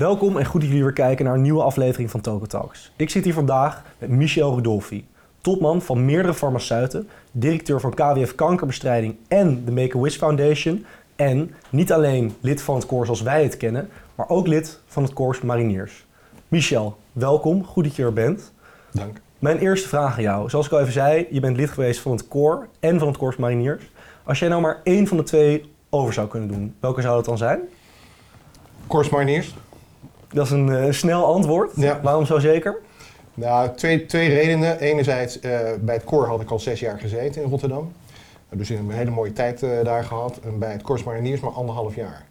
Welkom en goed dat jullie weer kijken naar een nieuwe aflevering van Token Talks. Ik zit hier vandaag met Michel Rudolfi, topman van meerdere farmaceuten, directeur van KWF Kankerbestrijding en de Make-A-Wish Foundation en niet alleen lid van het koor zoals wij het kennen, maar ook lid van het koers Mariniers. Michel, welkom, goed dat je er bent. Dank. Mijn eerste vraag aan jou. Zoals ik al even zei, je bent lid geweest van het koor en van het koers Mariniers. Als jij nou maar één van de twee over zou kunnen doen, welke zou dat dan zijn? Koers Mariniers. Dat is een eh, snel antwoord. Ja. Waarom zo zeker? Nou, twee, twee redenen. Enerzijds, eh, bij het koor had ik al zes jaar gezeten in Rotterdam. Dus een hele mooie tijd eh, daar gehad. En bij het Koers Mariniers maar anderhalf jaar.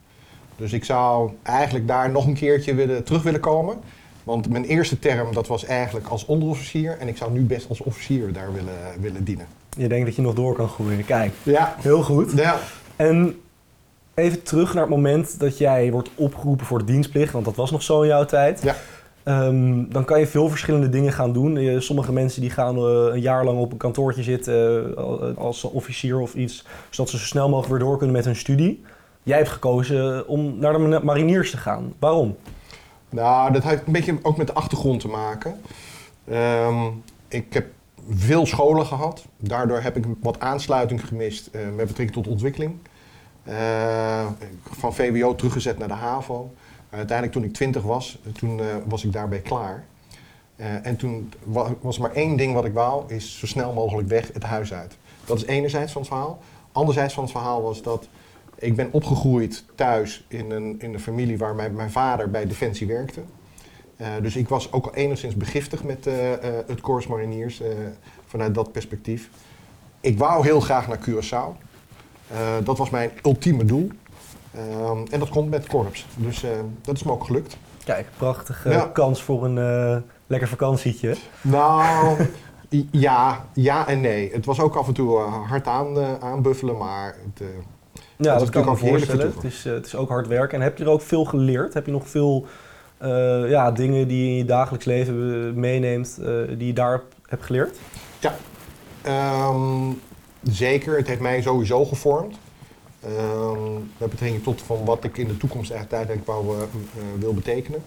Dus ik zou eigenlijk daar nog een keertje willen, terug willen komen. Want mijn eerste term dat was eigenlijk als onderofficier. En ik zou nu best als officier daar willen, willen dienen. Je denkt dat je nog door kan groeien. Kijk, Ja. heel goed. Ja. En even terug naar het moment dat jij wordt opgeroepen voor de dienstplicht, want dat was nog zo in jouw tijd. Ja. Ehm, dan kan je veel verschillende dingen gaan doen. Sommige mensen die gaan eh, een jaar lang op een kantoortje zitten eh, als officier of iets, zodat ze zo snel mogelijk weer door kunnen met hun studie. Jij hebt gekozen om naar de ma- mariniers te gaan. Waarom? Nou, dat heeft een beetje ook met de achtergrond te maken. Ehm, ik heb veel scholen gehad. Daardoor heb ik wat aansluiting gemist eh, met betrekking tot ontwikkeling. Eh, van VWO teruggezet naar de HAVO. Uiteindelijk toen ik 20 was, eh, toen eh, was ik daarbij klaar. Eh, en toen wa- was maar één ding wat ik wou, is zo snel mogelijk weg het huis uit. Dat is enerzijds van het verhaal. Anderzijds van het verhaal was dat ik ben opgegroeid thuis in een, in een familie waar mijn, mijn vader bij Defensie werkte. Eh, dus ik was ook al enigszins begiftigd met eh, eh, het Corps Mariniers eh, vanuit dat perspectief. Ik wou heel graag naar Curaçao. Eh, dat was mijn ultieme doel. Ehm, en dat komt met het korps. Dus eh, dat is me ook gelukt. Kijk, prachtige Ja. kans voor een eh, lekker vakantietje. Nou, ja, ja en nee. Het was ook af en toe hard aan, aanbuffelen, maar het, Ja, is dat, kan ik me voorstellen. Het is, het is ook hard werken. En heb je er ook veel geleerd? Heb je nog veel ja, dingen die je in je dagelijks leven meeneemt, die je daar hebt geleerd? Ehm, zeker, het heeft mij sowieso gevormd. Ehm met betrekking tot van wat ik in de toekomst echt uiteindelijk wou, eh, wil betekenen.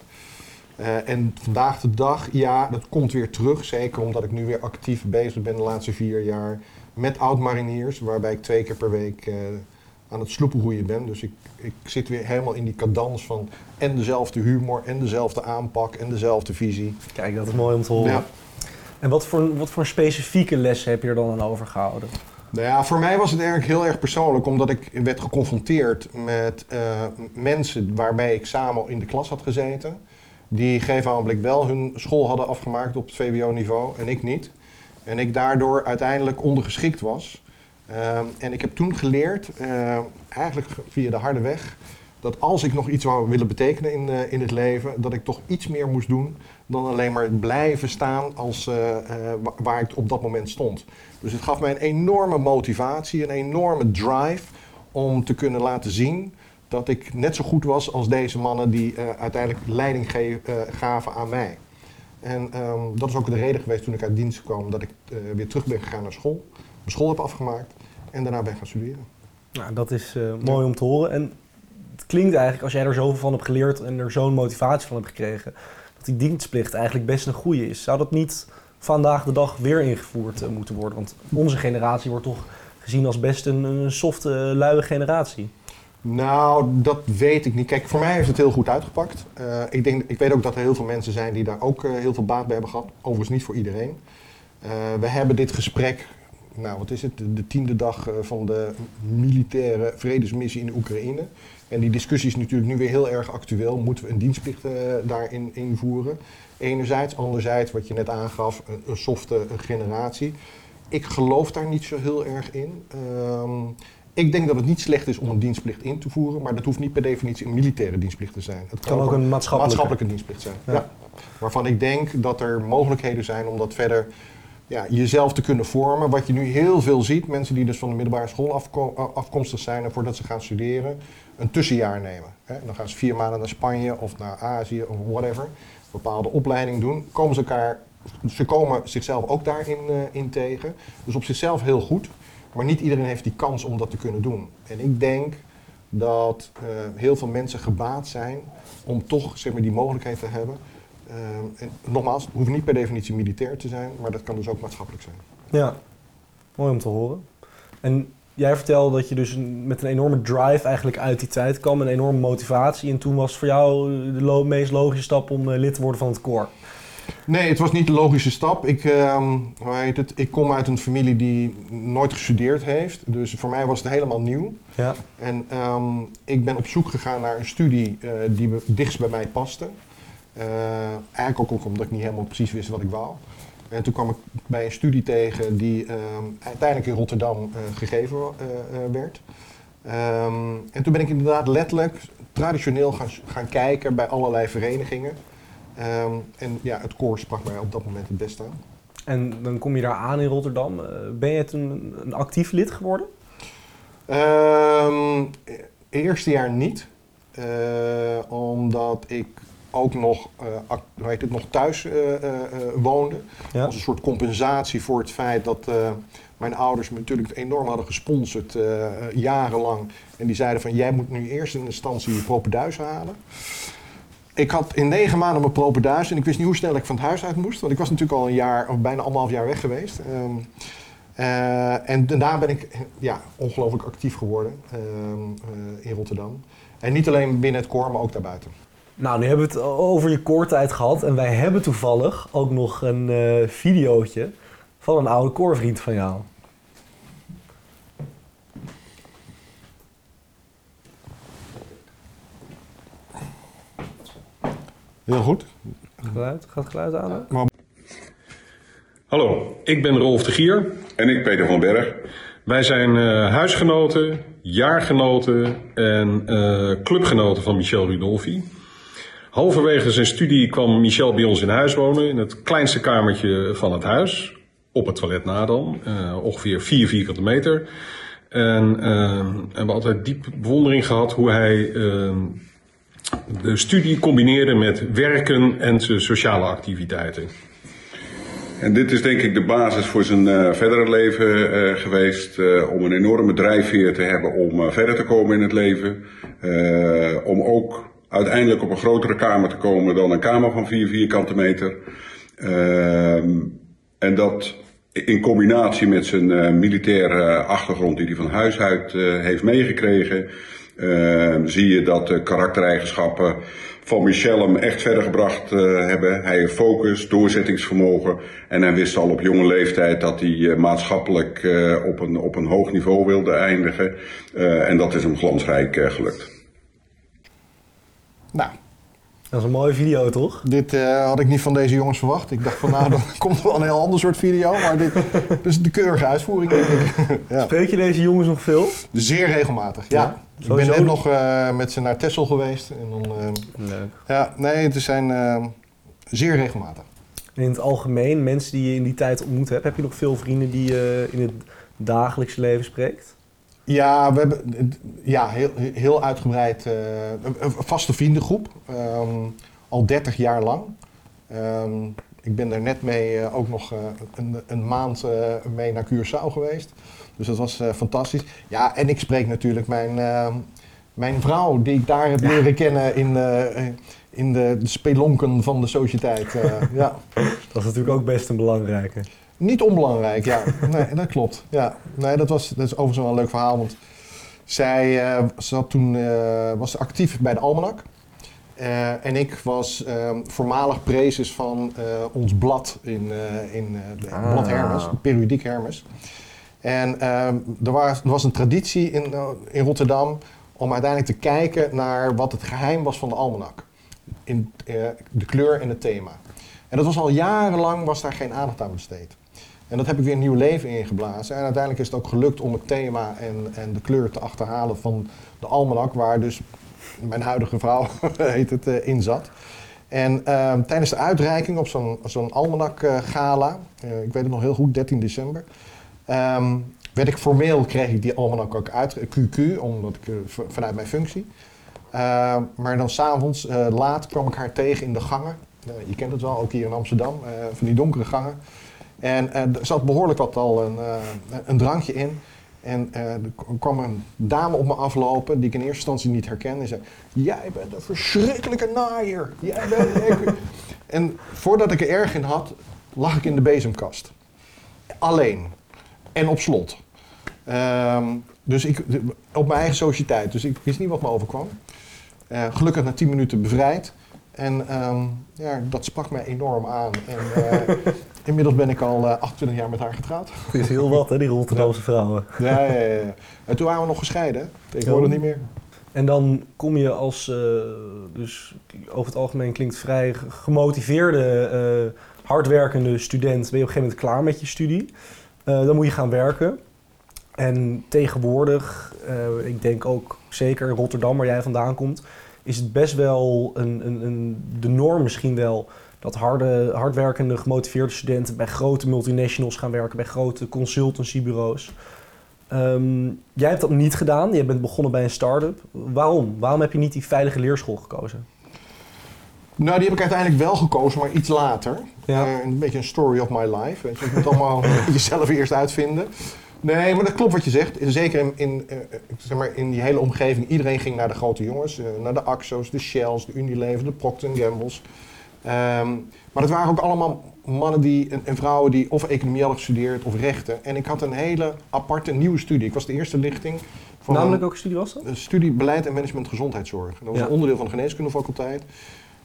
Eh, en vandaag de dag, ja, dat komt weer terug. Zeker omdat ik nu weer actief bezig ben de laatste vier jaar met oud-mariniers. Waarbij ik twee keer per week aan het sloepenroeien ben. Dus ik, ik zit weer helemaal in die cadans van en dezelfde humor en dezelfde aanpak en dezelfde visie. Kijk, dat is mooi om te horen. Ja. En wat voor, wat voor specifieke lessen heb je er dan aan overgehouden? Nou ja, voor mij was het eigenlijk heel erg persoonlijk, omdat ik werd geconfronteerd met eh, mensen waarbij ik samen in de klas had gezeten. Die gegeven wel hun school hadden afgemaakt op het VWO-niveau en ik niet. En ik daardoor uiteindelijk ondergeschikt was. Ehm, en ik heb toen geleerd, eh, eigenlijk via de harde weg, dat als ik nog iets wou willen betekenen in, eh, in het leven, dat ik toch iets meer moest doen dan alleen maar blijven staan als, eh, eh, wa- waar ik op dat moment stond. Dus het gaf mij een enorme motivatie, een enorme drive om te kunnen laten zien dat ik net zo goed was als deze mannen die uiteindelijk leiding gaven aan mij. En ehm, dat is ook de reden geweest toen ik uit dienst kwam dat ik weer terug ben gegaan naar school, mijn school heb afgemaakt en daarna ben gaan studeren. Nou, dat is mooi om te horen. En klinkt eigenlijk, als jij er zoveel van hebt geleerd en er zo'n motivatie van hebt gekregen, dat die dienstplicht eigenlijk best een goede is. Zou dat niet vandaag de dag weer ingevoerd eh, moeten worden? Want onze generatie wordt toch gezien als best een, softe, eh, luie generatie. Nou, dat weet ik niet. Kijk, voor mij heeft het heel goed uitgepakt. Eh, ik, denk, ik weet ook dat er heel veel mensen zijn die daar ook heel veel baat bij hebben gehad. Overigens niet voor iedereen. We hebben dit gesprek, nou wat is het, de, de tiende dag eh, van de militaire vredesmissie in Oekraïne. En die discussie is natuurlijk nu weer heel erg actueel. Moeten we een dienstplicht eh, daarin invoeren? Enerzijds, anderzijds, wat je net aangaf, een, een softe generatie. Ik geloof daar niet zo heel erg in. Ehm, ik denk dat het niet slecht is om een dienstplicht in te voeren, maar dat hoeft niet per definitie een militaire dienstplicht te zijn. Het kan ook een maatschappelijke. maatschappelijke dienstplicht zijn. Ja. Ja. Waarvan ik denk dat er mogelijkheden zijn om dat verder ja, jezelf te kunnen vormen. Wat je nu heel veel ziet, mensen die dus van de middelbare school afko- afkomstig zijn en voordat ze gaan studeren, een tussenjaar nemen. Hè. Dan gaan ze vier maanden naar Spanje of naar Azië of whatever, een bepaalde opleiding doen. Komen ze, elkaar, ze komen zichzelf ook daarin eh, in tegen. Dus op zichzelf heel goed. Maar niet iedereen heeft die kans om dat te kunnen doen. En ik denk dat eh, heel veel mensen gebaat zijn om toch zeg maar, die mogelijkheid te hebben. Ehm, en nogmaals, het hoeft niet per definitie militair te zijn, maar dat kan dus ook maatschappelijk zijn. Ja, mooi om te horen. En jij vertelde dat je dus met een enorme drive eigenlijk uit die tijd kwam, een enorme motivatie. En toen was voor jou de lo- meest logische stap om eh, lid te worden van het koor. Nee, het was niet de logische stap. Ik, hoe heet het? ik kom uit een familie die nooit gestudeerd heeft. Dus voor mij was het helemaal nieuw. Ja. En ehm, ik ben op zoek gegaan naar een studie eh, die dichtst bij mij paste. Eh, eigenlijk ook omdat ik niet helemaal precies wist wat ik wou. En toen kwam ik bij een studie tegen die ehm, uiteindelijk in Rotterdam eh, gegeven eh, werd. Ehm, en toen ben ik inderdaad letterlijk traditioneel gaan, gaan kijken bij allerlei verenigingen. Ehm, en ja, het koor sprak mij op dat moment het beste aan. En dan kom je daar aan in Rotterdam. Ben je toen een actief lid geworden? Ehm eerste jaar niet. Omdat ik ook nog, heet het, nog thuis eh, eh, woonde. Ja. Als een soort compensatie voor het feit dat mijn ouders me natuurlijk enorm hadden gesponsord jarenlang. En die zeiden van jij moet nu eerst in instantie je propenduis halen. Ik had in negen maanden mijn propenduis en ik wist niet hoe snel ik van het huis uit moest. Want ik was natuurlijk al een jaar, of bijna anderhalf jaar weg geweest. Ehm, eh, en daarna ben ik ja, ongelooflijk actief geworden ehm, eh, in Rotterdam. En niet alleen binnen het koor, maar ook daarbuiten. Nou, nu hebben we het over je koortijd gehad. En wij hebben toevallig ook nog een eh videootje van een oude koorvriend van jou. Heel goed. Geluid, gaat het geluid aan? hè? Hallo, ik ben Rolf de Gier. En ik, Peter van Berg. Wij zijn eh, huisgenoten, jaargenoten en eh, clubgenoten van Michel Rudolfi. Halverwege zijn studie kwam Michel bij ons in huis wonen, in het kleinste kamertje van het huis. Op het toilet na dan, eh, ongeveer 4 vierkante meter. En we hebben altijd diep bewondering gehad hoe hij eh, de studie combineerde met werken en zijn sociale activiteiten. En dit is denk ik de basis voor zijn verdere leven geweest. om een enorme drijfveer te hebben om verder te komen in het leven. Om ook uiteindelijk op een grotere kamer te komen dan een kamer van 4 vierkante meter. Ehm, en dat in combinatie met zijn eh, militaire achtergrond die hij van huis uit eh, heeft meegekregen. ehm, zie je dat de karaktereigenschappen van Michel hem echt verder gebracht eh, hebben. Hij heeft focus, doorzettingsvermogen. En hij wist al op jonge leeftijd dat hij eh, maatschappelijk eh, op, een, op een hoog niveau wilde eindigen. Eh, en dat is hem glansrijk eh, gelukt. Nou, Dat is een mooie video, toch? dit eh, had ik niet van deze jongens verwacht. Ik dacht van nou, dan komt er wel een heel ander soort video. Maar dit, dit is de keurige uitvoering, denk ik. ja. Spreek je deze jongens nog veel? Zeer regelmatig, ja. Ja, ik ben net nog eh, met ze naar Texel geweest. En dan, eh, Leuk. ja, nee, het zijn eh, zeer regelmatig. En in het algemeen, mensen die je in die tijd ontmoet hebt, heb je nog veel vrienden die je in het dagelijkse leven spreekt? Ja, we hebben ja, heel, heel uitgebreid eh, een, vaste vriendengroep. ehm, al 30 jaar lang. Ehm, ik ben er net mee eh, ook nog eh, een, een maand mee naar Curaçao geweest. Dus dat was fantastisch. Ja, en ik spreek natuurlijk mijn, eh, mijn vrouw, die ik daar heb leren kennen in, in de, de spelonken van de sociëteit. ja. Dat is natuurlijk ook best een belangrijke. Niet onbelangrijk, ja. Nee, dat klopt. Ja. Nee, dat, was, dat is overigens wel een leuk verhaal. Want zij eh, zat toen, eh, was actief bij de Almanak. Eh, en ik was ehm, voormalig prezes van ons blad in, in Ah. blad Hermes, periodiek Hermes. En ehm, er, was, er was een traditie in, in Rotterdam om uiteindelijk te kijken naar wat het geheim was van de Almanak. In de kleur en het thema. En dat was al jarenlang was daar geen aandacht aan besteed. En dat heb ik weer een nieuw leven ingeblazen. En uiteindelijk is het ook gelukt om het thema en, en de kleur te achterhalen van de almanak, waar dus mijn huidige vrouw heet het, eh, in zat. En ehm, tijdens de uitreiking op zo'n zo'n almanak eh, eh, ik weet het nog heel goed, 13 december, ehm, werd ik formeel, kreeg ik die almanak ook uit, QQ, omdat ik, vanuit mijn functie. Ehm, maar dan s'avonds laat kwam ik haar tegen in de gangen. Je kent het wel, ook hier in Amsterdam, van die donkere gangen. En eh, er zat behoorlijk wat al een, eh, een drankje in. En eh, er kwam een dame op me aflopen die ik in eerste instantie niet herkende. En zei, jij bent een verschrikkelijke naaier. Jij bent ik-" en voordat ik er erg in had, lag ik in de bezemkast. Alleen. En op slot. Ehm, dus ik, op mijn eigen sociëteit. Dus ik wist niet wat me overkwam. Gelukkig na 10 minuten bevrijd. En ehm, ja, dat sprak mij enorm aan. En eh, inmiddels ben ik al eh, 28 jaar met haar getrouwd. Het is heel wat, hè, die Rotterdamse vrouwen. Ja, ja, ja, ja. En toen waren we nog gescheiden. hè? Tegenwoordig Oh. niet meer. En dan kom je als, eh, dus over het algemeen klinkt vrij gemotiveerde, eh, hardwerkende student, ben je op een gegeven moment klaar met je studie. Eh, dan moet je gaan werken. En tegenwoordig, eh, ik denk ook zeker in Rotterdam, waar jij vandaan komt, is het best wel een, een, een, de norm misschien wel dat harde, hardwerkende, gemotiveerde studenten bij grote multinationals gaan werken, bij grote consultancybureaus. Ehm, jij hebt dat niet gedaan. Je bent begonnen bij een start-up. Waarom? Waarom heb je niet die veilige leerschool gekozen? Nou, die heb ik uiteindelijk wel gekozen, maar iets later. Ja. Eh, een beetje een story of my life. Weet je. Je moet allemaal jezelf eerst uitvinden. Nee, maar dat klopt wat je zegt. Zeker in, in, eh, zeg maar in die hele omgeving. Iedereen ging naar de grote jongens. eh, naar de Axo's, de Shells, de Unilever, de Procter Gamble's. Ehm, maar het waren ook allemaal mannen die, en, en vrouwen die of economie hadden gestudeerd of rechten. En ik had een hele aparte nieuwe studie. Ik was de eerste lichting van Namelijk welke studie was dat? een studie beleid en management gezondheidszorg. Dat was Ja. een onderdeel van de geneeskundefaculteit.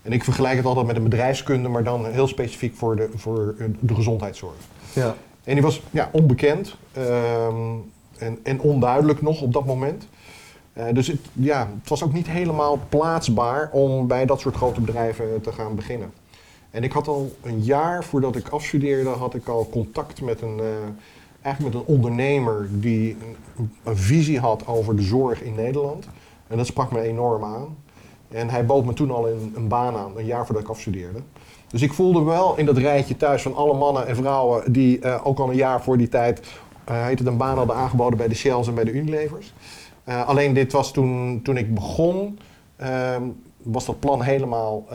En ik vergelijk het altijd met een bedrijfskunde, maar dan heel specifiek voor de, voor eh, de gezondheidszorg. Ja. En die was ja, onbekend ehm, en, en onduidelijk nog op dat moment. Eh, dus het, ja, het was ook niet helemaal plaatsbaar om bij dat soort grote bedrijven te gaan beginnen. En ik had al een jaar voordat ik afstudeerde, had ik al contact met een, eh, eigenlijk met een ondernemer die een, een visie had over de zorg in Nederland. En dat sprak me enorm aan. En hij bood me toen al een, een baan aan, een jaar voordat ik afstudeerde. Dus ik voelde wel in dat rijtje thuis van alle mannen en vrouwen die eh, ook al een jaar voor die tijd het een baan hadden aangeboden bij de Shells en bij de Unilevers. Eh, alleen dit was toen, toen ik begon, ehm, was dat plan helemaal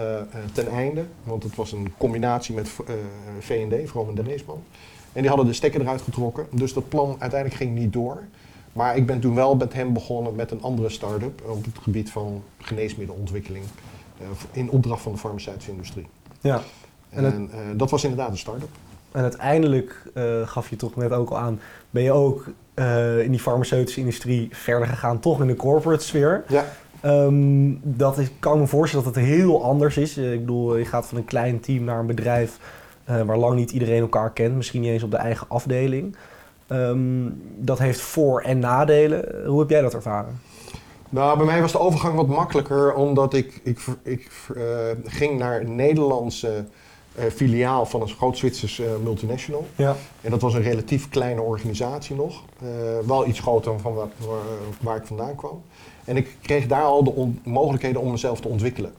ten einde. Want het was een combinatie met V&D, Vroom en Dreesman. En die hadden de stekker eruit getrokken. Dus dat plan uiteindelijk ging niet door. Maar ik ben toen wel met hem begonnen met een andere start-up op het gebied van geneesmiddelontwikkeling. eh, in opdracht van de farmaceutische industrie. Ja. En En, het- eh, dat was inderdaad een start-up. En uiteindelijk eh, gaf je toch net ook al aan, ben je ook eh, in die farmaceutische industrie verder gegaan, toch in de corporate sfeer. Ja. Ehm, dat is, kan me voorstellen dat het heel anders is. Ik bedoel, je gaat van een klein team naar een bedrijf waar lang niet iedereen elkaar kent, misschien niet eens op de eigen afdeling. Ehm, dat heeft voor- en nadelen. Hoe heb jij dat ervaren? Nou, bij mij was de overgang wat makkelijker, omdat ik, ik, ik eh, ging naar een Nederlandse eh, filiaal van een groot Zwitsers eh, multinational. Ja. En dat was een relatief kleine organisatie nog. Wel iets groter dan van waar, waar, ik vandaan kwam. En ik kreeg daar al de mogelijkheden om mezelf te ontwikkelen.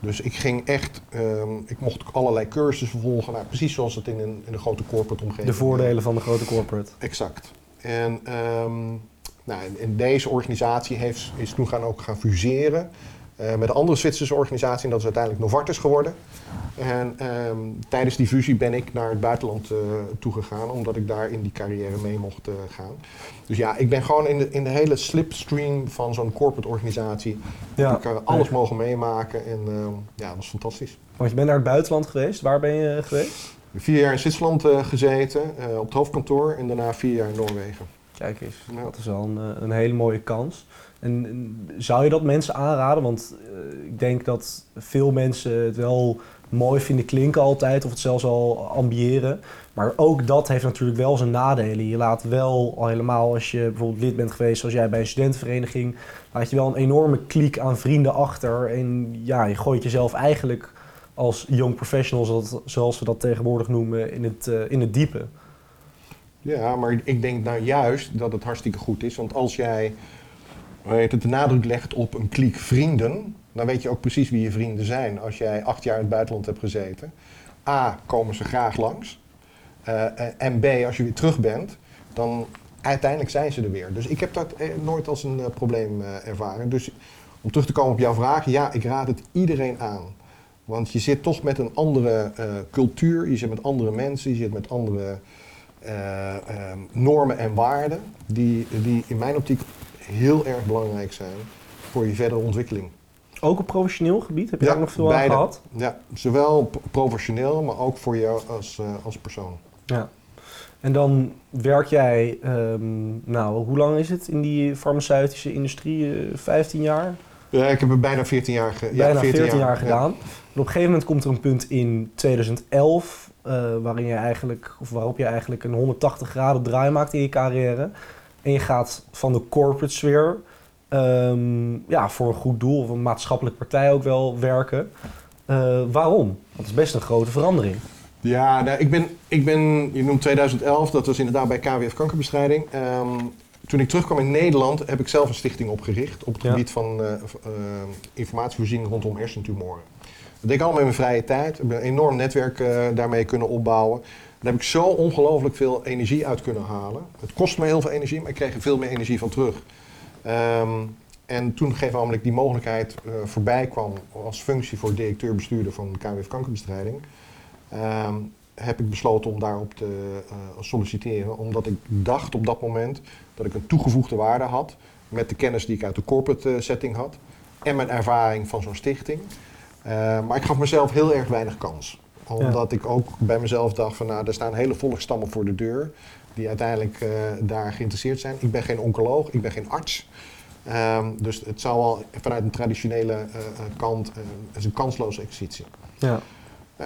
Dus ik ging echt, ehm, ik mocht allerlei cursussen volgen, nou, precies zoals het in een, in een grote corporate omgeving De voordelen van de grote corporate. Exact. En, ehm, nou, en- en deze organisatie heeft, is toen gaan ook gaan fuseren eh, met een andere Zwitserse organisatie. En dat is uiteindelijk Novartis geworden. En ehm, tijdens die fusie ben ik naar het buitenland eh toegegaan, omdat ik daar in die carrière mee mocht eh, gaan. Dus ja, ik ben gewoon in de, in de hele slipstream van zo'n corporate organisatie. Ja. Heb ik alles mogen meemaken en ehm, ja, dat was fantastisch. Want je bent naar het buitenland geweest. Waar ben je geweest? Vier jaar in Zwitserland gezeten, op het hoofdkantoor en daarna vier jaar in Noorwegen. Kijk eens, Ja. dat is wel een, eh, een hele mooie kans. En, en zou je dat mensen aanraden? Want eh, ik denk dat veel mensen het wel mooi vinden klinken altijd, of het zelfs al ambiëren. Maar ook dat heeft natuurlijk wel zijn nadelen. Je laat wel, al helemaal als je bijvoorbeeld lid bent geweest, zoals jij bij een studentenvereniging, laat je wel een enorme kliek aan vrienden achter. En ja, je gooit jezelf eigenlijk als young professional, zoals- zoals we dat tegenwoordig noemen, in het, eh, in het diepe. Ja, maar ik denk nou juist dat het hartstikke goed is. Want als jij het, de nadruk legt op een kliek vrienden, dan weet je ook precies wie je vrienden zijn. Als jij acht jaar in het buitenland hebt gezeten. A, komen ze graag langs. Eh, eh, en B, als je weer terug bent, dan uiteindelijk zijn ze er weer. Dus ik heb dat eh, nooit als een probleem ervaren. Dus om terug te komen op jouw vraag, ja, ik raad het iedereen aan. Want je zit toch met een andere cultuur, je zit met andere mensen, je zit met andere normen en waarden die, die in mijn optiek heel erg belangrijk zijn voor je verdere ontwikkeling. Ook op professioneel gebied? Heb je daar nog veel beide. aan gehad? Ja, zowel professioneel, maar ook voor jou als, eh, als persoon. Ja. En dan werk jij, ehm, nou, hoe lang is het in die farmaceutische industrie? Eh, 15 jaar? Ja, ik heb er bijna 14 jaar, ge- ja, Bijna 14, jaar, ja. gedaan. En op een gegeven moment komt er een punt in 2011, eh, waarin je eigenlijk, of waarop je eigenlijk een 180 graden draai maakt in je carrière. En je gaat van de corporate sfeer, ehm, ja, voor een goed doel, of een maatschappelijk partij ook wel werken. Eh, waarom? Want het is best een grote verandering. Ja, nou, ik, ben, ik ben, je noemt 2011, dat was inderdaad bij KWF Kankerbestrijding. Ehm, toen ik terugkwam in Nederland heb ik zelf een stichting opgericht op het Ja. gebied van eh, informatievoorziening rondom hersentumoren. Dat deed ik allemaal in mijn vrije tijd. Ik heb een enorm netwerk eh, daarmee kunnen opbouwen. Daar heb ik zo ongelooflijk veel energie uit kunnen halen. Het kost me heel veel energie, maar ik kreeg er veel meer energie van terug. Ehm, en toen gegeven moment die mogelijkheid eh, voorbij kwam als functie voor directeur-bestuurder van KWF Kankerbestrijding, ehm, heb ik besloten om daarop te eh, solliciteren. Omdat ik dacht op dat moment dat ik een toegevoegde waarde had met de kennis die ik uit de corporate setting had en mijn ervaring van zo'n stichting. Eh, maar ik gaf mezelf heel erg weinig kans. Omdat ik ook bij mezelf dacht van nou, er staan hele volkstammen voor de deur die uiteindelijk eh, daar geïnteresseerd zijn. Ik ben geen oncoloog, ik ben geen arts. Ehm, dus het zou wel vanuit een traditionele eh, kant eh, is een kansloze exercitie. Ja.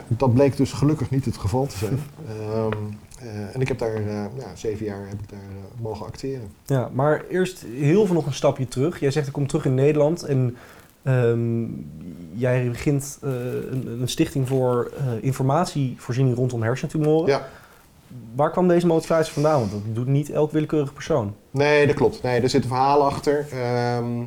Dat bleek dus gelukkig niet het geval te zijn. Ehm, eh, en ik heb daar ja, zeven jaar heb ik daar mogen acteren. Ja, maar eerst heel veel nog een stapje terug. Jij zegt ik kom terug in Nederland en ehm, jij begint eh, een, een stichting voor eh, informatievoorziening rondom hersentumoren. Ja. Waar kwam deze motivatie vandaan? Want dat doet niet elk willekeurig persoon. Nee, dat klopt. Nee, er zit een verhaal achter. Ehm,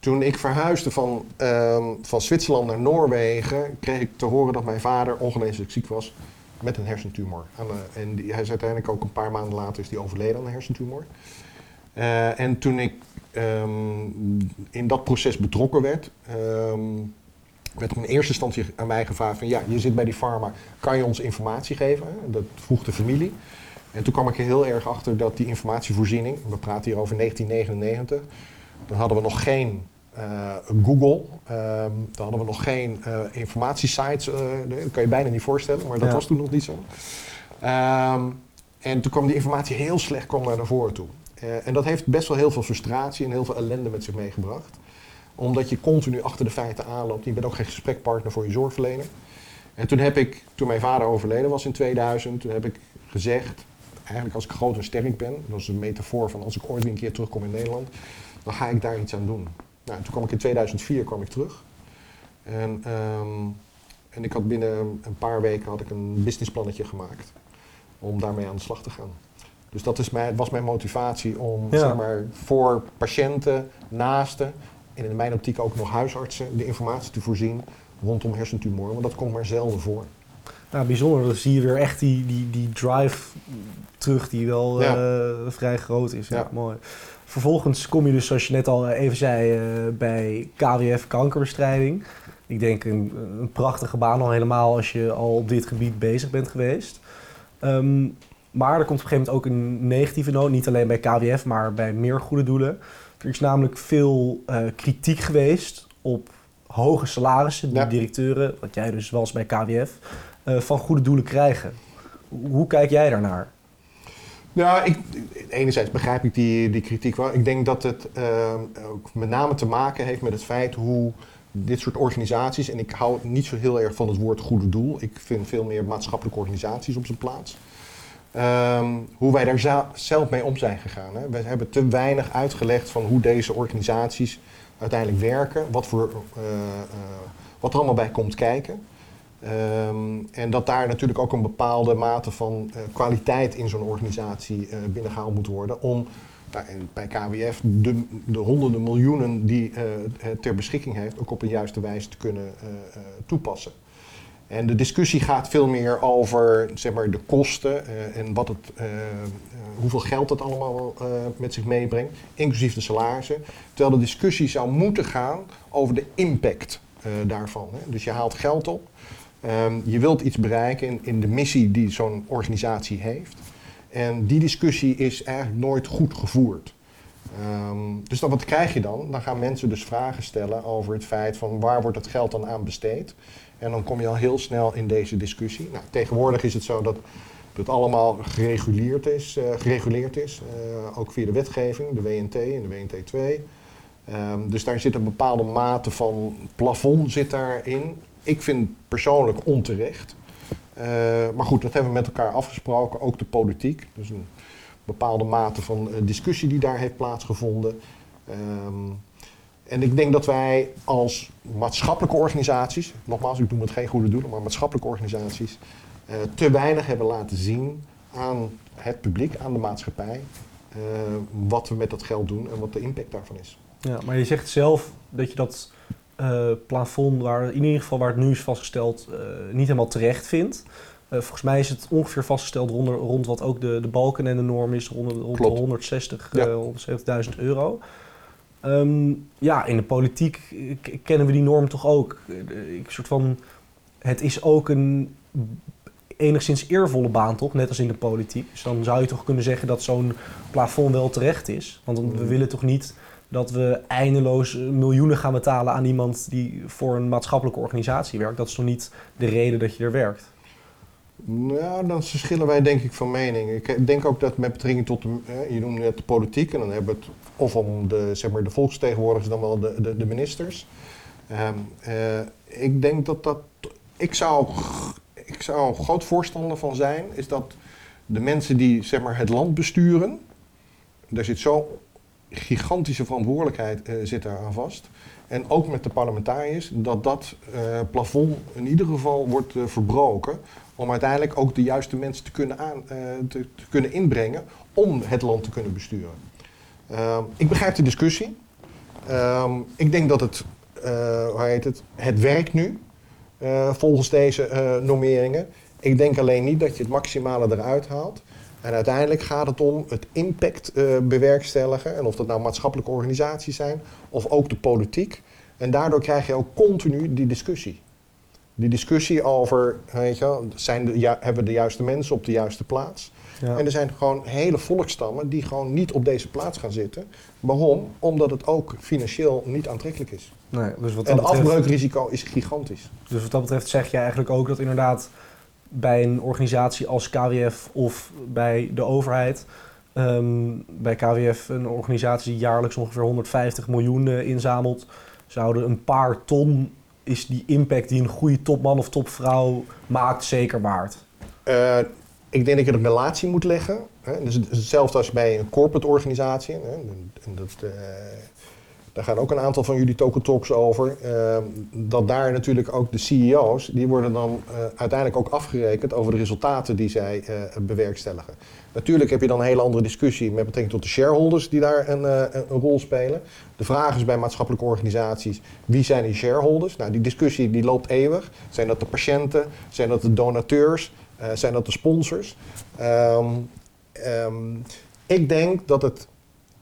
toen ik verhuisde van, ehm, van Zwitserland naar Noorwegen, kreeg ik te horen dat mijn vader ongeneeslijk ziek was met een hersentumor. En die, hij is uiteindelijk ook een paar maanden later is die overleden aan een hersentumor. Eh, en toen ik ehm, in dat proces betrokken werd, ehm, werd er in eerste instantie aan mij gevraagd van ja, je zit bij die pharma, kan je ons informatie geven? Dat vroeg de familie. En toen kwam ik er heel erg achter dat die informatievoorziening, we praten hier over 1999, dan hadden we nog geen eh, Google, ehm, dan hadden we nog geen eh, informatiesites, eh, dat kan je bijna niet voorstellen, maar dat Ja. was toen nog niet zo. En toen kwam die informatie heel slecht kwam naar voren toe. Eh, en dat heeft best wel heel veel frustratie en heel veel ellende met zich meegebracht. Omdat je continu achter de feiten aanloopt. Je bent ook geen gesprekpartner voor je zorgverlener. En toen heb ik, toen mijn vader overleden was in 2000, toen heb ik gezegd, eigenlijk als ik groot en sterk ben, dat is een metafoor van als ik ooit weer een keer terugkom in Nederland, dan ga ik daar iets aan doen. Nou, en toen kwam ik in 2004 kwam ik terug. En, ehm, en ik had binnen een paar weken had ik een businessplannetje gemaakt om daarmee aan de slag te gaan. Dus dat is mijn, was mijn motivatie om Ja. zeg maar, voor patiënten, naasten en in mijn optiek ook nog huisartsen de informatie te voorzien rondom hersentumoren. Want dat komt maar zelden voor. Nou, bijzonder. Dan zie je weer echt die, die, die drive terug die wel Ja. eh, vrij groot is. Ja, Ja. mooi. Vervolgens kom je dus, zoals je net al even zei, eh, bij KWF kankerbestrijding. Ik denk een, een prachtige baan al helemaal als je al op dit gebied bezig bent geweest. Ehm, maar er komt op een gegeven moment ook een negatieve noot. Niet alleen bij KWF, maar bij meer goede doelen. Er is namelijk veel eh, kritiek geweest op hoge salarissen die Ja. directeuren, wat jij dus was bij KWF, eh, van goede doelen krijgen. Hoe kijk jij daarnaar? Ja, ik, enerzijds begrijp ik die, die kritiek wel. Ik denk dat het ehm, ook met name te maken heeft met het feit hoe dit soort organisaties, en ik hou niet zo heel erg van het woord goede doel, ik vind veel meer maatschappelijke organisaties op zijn plaats. Ehm, hoe wij daar zelf mee om zijn gegaan. Hè. We hebben te weinig uitgelegd van hoe deze organisaties uiteindelijk werken, wat, voor, eh, eh, wat er allemaal bij komt kijken. Ehm, en dat daar natuurlijk ook een bepaalde mate van eh, kwaliteit in zo'n organisatie eh, binnengehaald moet worden. Om nou, bij KWF de, de honderden miljoenen die het ter beschikking heeft, ook op een juiste wijze te kunnen toepassen. En de discussie gaat veel meer over zeg maar, de kosten eh, en wat het, eh, eh, hoeveel geld dat allemaal met zich meebrengt, inclusief de salarissen. Terwijl de discussie zou moeten gaan over de impact daarvan. Hè. Dus je haalt geld op, Ehm, je wilt iets bereiken in, in de missie die zo'n organisatie heeft. En die discussie is eigenlijk nooit goed gevoerd. Ehm, dus dan, wat krijg je dan? Dan gaan mensen dus vragen stellen over het feit van waar wordt het geld dan aan besteed? En dan kom je al heel snel in deze discussie. Nou, tegenwoordig is het zo dat het allemaal gereguleerd is, uh, gereguleerd is uh, ook via de wetgeving, de WNT en de WNT 2. Um, dus daar zit een bepaalde mate van plafond zit daarin. Ik vind persoonlijk onterecht. Uh, maar goed, dat hebben we met elkaar afgesproken, ook de politiek. Dus een bepaalde mate van discussie die daar heeft plaatsgevonden. Um, en ik denk dat wij als maatschappelijke organisaties, nogmaals, ik doe het geen goede doelen, maar maatschappelijke organisaties, uh, te weinig hebben laten zien aan het publiek, aan de maatschappij, uh, wat we met dat geld doen en wat de impact daarvan is. Ja, maar je zegt zelf dat je dat uh, plafond, waar, in ieder geval waar het nu is vastgesteld, niet helemaal terecht vindt. volgens mij is het ongeveer vastgesteld rond, rond wat ook de, de balken en de norm is, rond, rond de 160, ja. 170.000 euro. Um, ja, in de politiek kennen we die norm toch ook. Ik soort van, het is ook een enigszins eervolle baan, toch? Net als in de politiek. Dus dan zou je toch kunnen zeggen dat zo'n plafond wel terecht is. Want we mm. willen toch niet dat we eindeloos miljoenen gaan betalen aan iemand die voor een maatschappelijke organisatie werkt. Dat is toch niet de reden dat je er werkt? Nou, dan verschillen wij denk ik van mening. Ik denk ook dat met betrekking tot, de, je noemde net de politiek, en dan hebben we het of om de, zeg maar, de volksvertegenwoordigers dan wel de, de, ministers. Um, uh, ik denk dat dat, ik zou, ik zou groot voorstander van zijn, is dat de mensen die zeg maar, het land besturen, daar zit zo gigantische verantwoordelijkheid zit daar aan vast. En ook met de parlementariërs, dat dat plafond in ieder geval wordt verbroken om uiteindelijk ook de juiste mensen te kunnen, aan, uh, te, kunnen inbrengen om het land te kunnen besturen. Uh, ik begrijp de discussie. Uh, ik denk dat het, uh, hoe heet het, het werkt nu volgens deze normeringen. Ik denk alleen niet dat je het maximale eruit haalt. En uiteindelijk gaat het om het impact bewerkstelligen. En of dat nou maatschappelijke organisaties zijn of ook de politiek. En daardoor krijg je ook continu die discussie die discussie over, weet je, zijn de, ja, hebben we de juiste mensen op de juiste plaats? Ja. En er zijn gewoon hele volkstammen die gewoon niet op deze plaats gaan zitten. Waarom? Omdat het ook financieel niet aantrekkelijk is. Nee, dus wat en het afbreukrisico is gigantisch. Dus wat dat betreft zeg je eigenlijk ook dat inderdaad bij een organisatie als KWF of bij de overheid... Um, bij KWF, een organisatie die jaarlijks ongeveer 150 miljoen uh, inzamelt... zouden een paar ton is die impact die een goede topman of topvrouw maakt zeker waard? Uh, ik denk dat je een relatie moet leggen. Hè. Dus hetzelfde als bij een corporate organisatie. Hè. En dat, uh, daar gaan ook een aantal van jullie Token Talks over. Uh, dat daar natuurlijk ook de CEO's, die worden dan uh, uiteindelijk ook afgerekend over de resultaten die zij uh, bewerkstelligen. Natuurlijk heb je dan een hele andere discussie met betrekking tot de shareholders die daar een, een, rol spelen. De vraag is bij maatschappelijke organisaties, wie zijn die shareholders? Nou, die discussie die loopt eeuwig. Zijn dat de patiënten? Zijn dat de donateurs? zijn dat de sponsors? Um, um, ik denk dat het,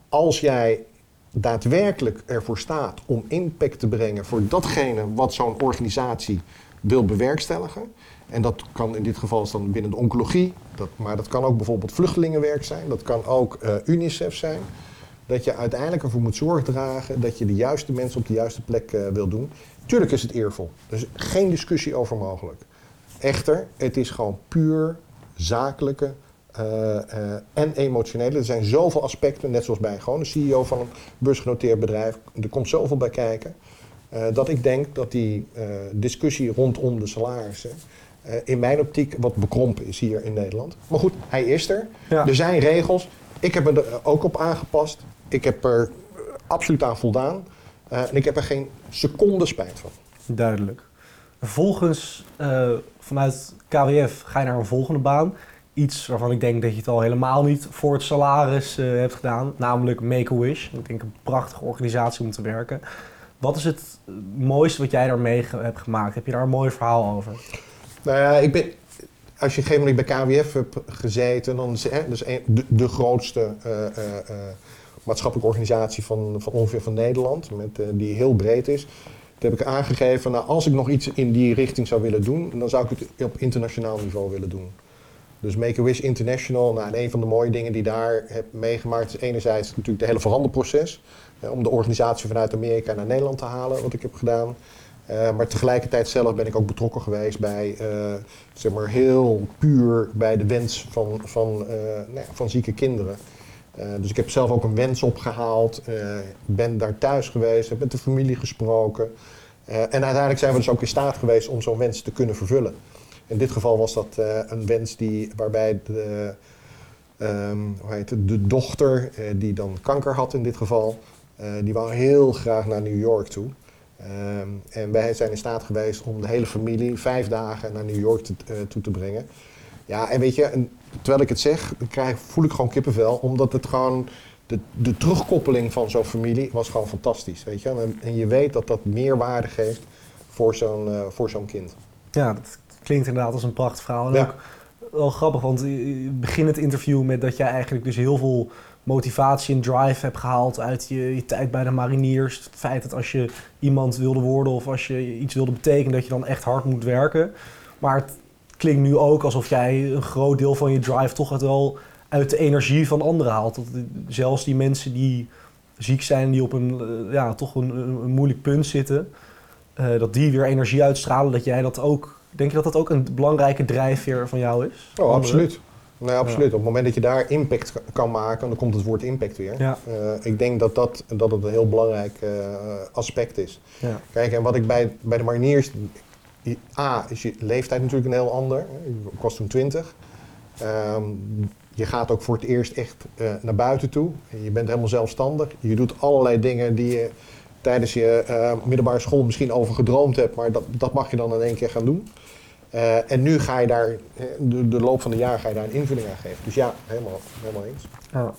als jij daadwerkelijk ervoor staat om impact te brengen voor datgene wat zo'n organisatie wil bewerkstelligen. En dat kan in dit geval dan binnen de oncologie, dat, maar dat kan ook bijvoorbeeld vluchtelingenwerk zijn, dat kan ook uh, UNICEF zijn. Dat je uiteindelijk ervoor moet zorg dragen dat je de juiste mensen op de juiste plek uh, wil doen. Tuurlijk is het eervol, er is geen discussie over mogelijk. Echter, het is gewoon puur zakelijke en emotionele. Er zijn zoveel aspecten, net zoals bij gewoon een CEO van een beursgenoteerd bedrijf. Er komt zoveel bij kijken. Uh, dat ik denk dat die discussie rondom de salarissen in mijn optiek wat bekrompen is hier in Nederland. Maar goed, hij is er. Ja. Er zijn regels. Ik heb me er ook op aangepast. Ik heb er absoluut aan voldaan. en ik heb er geen seconde spijt van. Duidelijk. Vervolgens, vanuit KWF ga je naar een volgende baan iets waarvan ik denk dat je het al helemaal niet voor het salaris uh, hebt gedaan, namelijk Make-A-Wish. Ik denk een prachtige organisatie om te werken. Wat is het mooiste wat jij daarmee hebt gemaakt? Heb je daar een mooi verhaal over? Nou ja, ik ben, als je een gegeven moment bij KWF hebt gezeten, dan is dus de, grootste uh, maatschappelijke organisatie van, van ongeveer van Nederland, met, die heel breed is. Toen heb ik aangegeven, nou, als ik nog iets in die richting zou willen doen, dan zou ik het op internationaal niveau willen doen. Dus Make-A-Wish International, nou, en een van de mooie dingen die daar heb meegemaakt is enerzijds natuurlijk het hele veranderproces. eh, om de organisatie vanuit Amerika naar Nederland te halen, wat ik heb gedaan. Eh, maar tegelijkertijd zelf ben ik ook betrokken geweest bij, eh, zeg maar heel puur bij de wens van, van, nou ja, van zieke kinderen. Dus ik heb zelf ook een wens opgehaald, eh, ben daar thuis geweest, heb met de familie gesproken. En uiteindelijk zijn we dus ook in staat geweest om zo'n wens te kunnen vervullen. In dit geval was dat eh, een wens die, waarbij de, ehm, hoe heet het, de dochter, eh, die dan kanker had in dit geval, eh, die wou heel graag naar New York toe. Ehm, en wij zijn in staat geweest om de hele familie vijf dagen naar New York te, toe te brengen. Ja, en weet je, terwijl ik het zeg, krijg, voel ik gewoon kippenvel, omdat het gewoon, de, de terugkoppeling van zo'n familie was gewoon fantastisch, weet je. En, en je weet dat dat meer waarde geeft voor zo'n voor zo'n kind. Ja, dat klinkt inderdaad als een prachtverhaal. En Ja. ook wel grappig, want je begint het interview met dat jij eigenlijk dus heel veel motivatie en drive hebt gehaald uit je, je tijd bij de mariniers. Het feit dat als je iemand wilde worden of als je iets wilde betekenen, dat je dan echt hard moet werken. Maar het klinkt nu ook alsof jij een groot deel van je drive toch het wel uit de energie van anderen haalt. Dat zelfs die mensen die ziek zijn, die op een, eh, ja, toch een, een, een moeilijk punt zitten, eh, dat die weer energie uitstralen, dat jij dat ook... Denk je dat dat ook een belangrijke drijfveer van jou is? Oh, absoluut. Nee, absoluut. Op het moment dat je daar impact ka- kan maken, dan komt het woord impact weer. Ja. Eh, ik denk dat, dat, dat het een heel belangrijk eh, aspect is. Ja. Kijk, en wat ik bij, bij de mariniers... A, is je leeftijd natuurlijk een heel ander. Ik was toen 20. Ehm, je gaat ook voor het eerst echt eh, naar buiten toe. Je bent helemaal zelfstandig. Je doet allerlei dingen die je tijdens je eh, middelbare school misschien over gedroomd hebt. Maar dat, dat mag je dan in één keer gaan doen. Eh, en nu ga je daar, eh, de, de loop van de jaar ga je daar een invulling aan geven. Dus ja, helemaal, helemaal eens. Ja.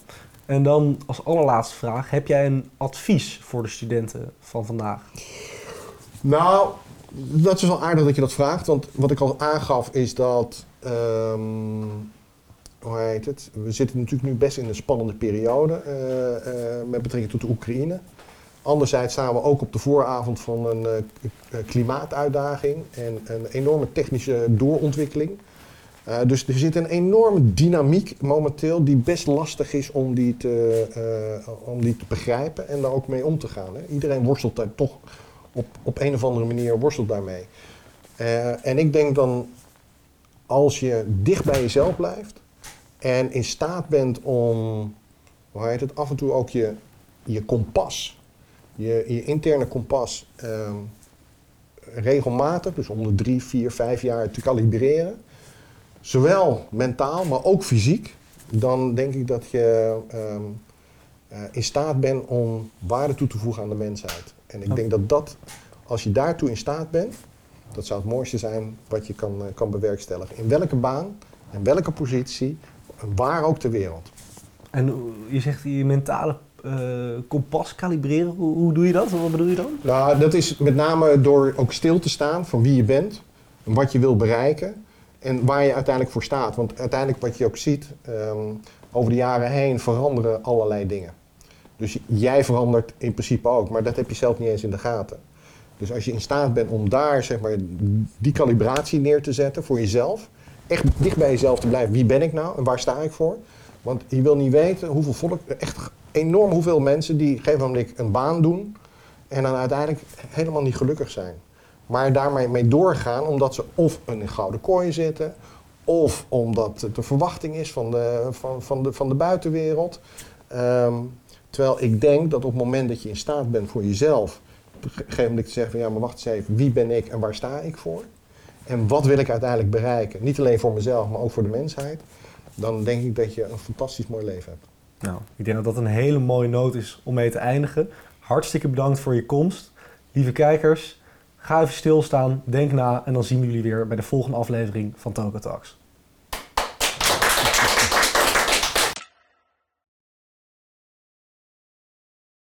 En dan als allerlaatste vraag, heb jij een advies voor de studenten van vandaag? Nou, dat is wel aardig dat je dat vraagt. Want wat ik al aangaf is dat. ehm, hoe heet het? We zitten natuurlijk nu best in een spannende periode met betrekking tot de Oekraïne. Anderzijds staan we ook op de vooravond van een eh, eh, klimaatuitdaging en een enorme technische doorontwikkeling. Eh, dus er zit een enorme dynamiek momenteel die best lastig is om die te, om die te begrijpen en daar ook mee om te gaan. Hè. Iedereen worstelt daar toch op, op een of andere manier worstelt daarmee. En ik denk dan, als je dicht bij jezelf blijft en in staat bent om, hoe heet het, af en toe ook je, je kompas, je, je interne kompas, ehm, regelmatig, dus om de drie, vier, vijf jaar te kalibreren, zowel mentaal, maar ook fysiek, dan denk ik dat je ehm, eh, in staat bent om waarde toe te voegen aan de mensheid. En ik denk dat dat, als je daartoe in staat bent, dat zou het mooiste zijn wat je kan, eh, kan bewerkstelligen. In welke baan, in welke positie, waar ook ter wereld. En eh, je zegt je mentale eh, kompas kalibreren, hoe, doe je dat? Wat bedoel je dan? Nou, dat is met name door ook stil te staan van wie je bent, en wat je wil bereiken en waar je uiteindelijk voor staat. Want uiteindelijk wat je ook ziet, ehm, over de jaren heen veranderen allerlei dingen. Dus jij verandert in principe ook, maar dat heb je zelf niet eens in de gaten. Dus als je in staat bent om daar zeg maar, die calibratie neer te zetten voor jezelf, echt dicht bij jezelf te blijven. Wie ben ik nou en waar sta ik voor? Want je wil niet weten hoeveel volk, echt enorm hoeveel mensen die op een gegeven moment een baan doen en dan uiteindelijk helemaal niet gelukkig zijn. Maar daarmee mee doorgaan omdat ze of in een gouden kooi zitten, of omdat het de verwachting is van de, van, van de, van de buitenwereld. Ehm, terwijl ik denk dat op het moment dat je in staat bent voor jezelf, op een gegeven moment te zeggen van ja, maar wacht eens even, wie ben ik en waar sta ik voor? En wat wil ik uiteindelijk bereiken? Niet alleen voor mezelf, maar ook voor de mensheid. Dan denk ik dat je een fantastisch mooi leven hebt. Nou, ik denk dat dat een hele mooie noot is om mee te eindigen. Hartstikke bedankt voor je komst. Lieve kijkers, ga even stilstaan, denk na en dan zien we jullie weer bij de volgende aflevering van Token Talks.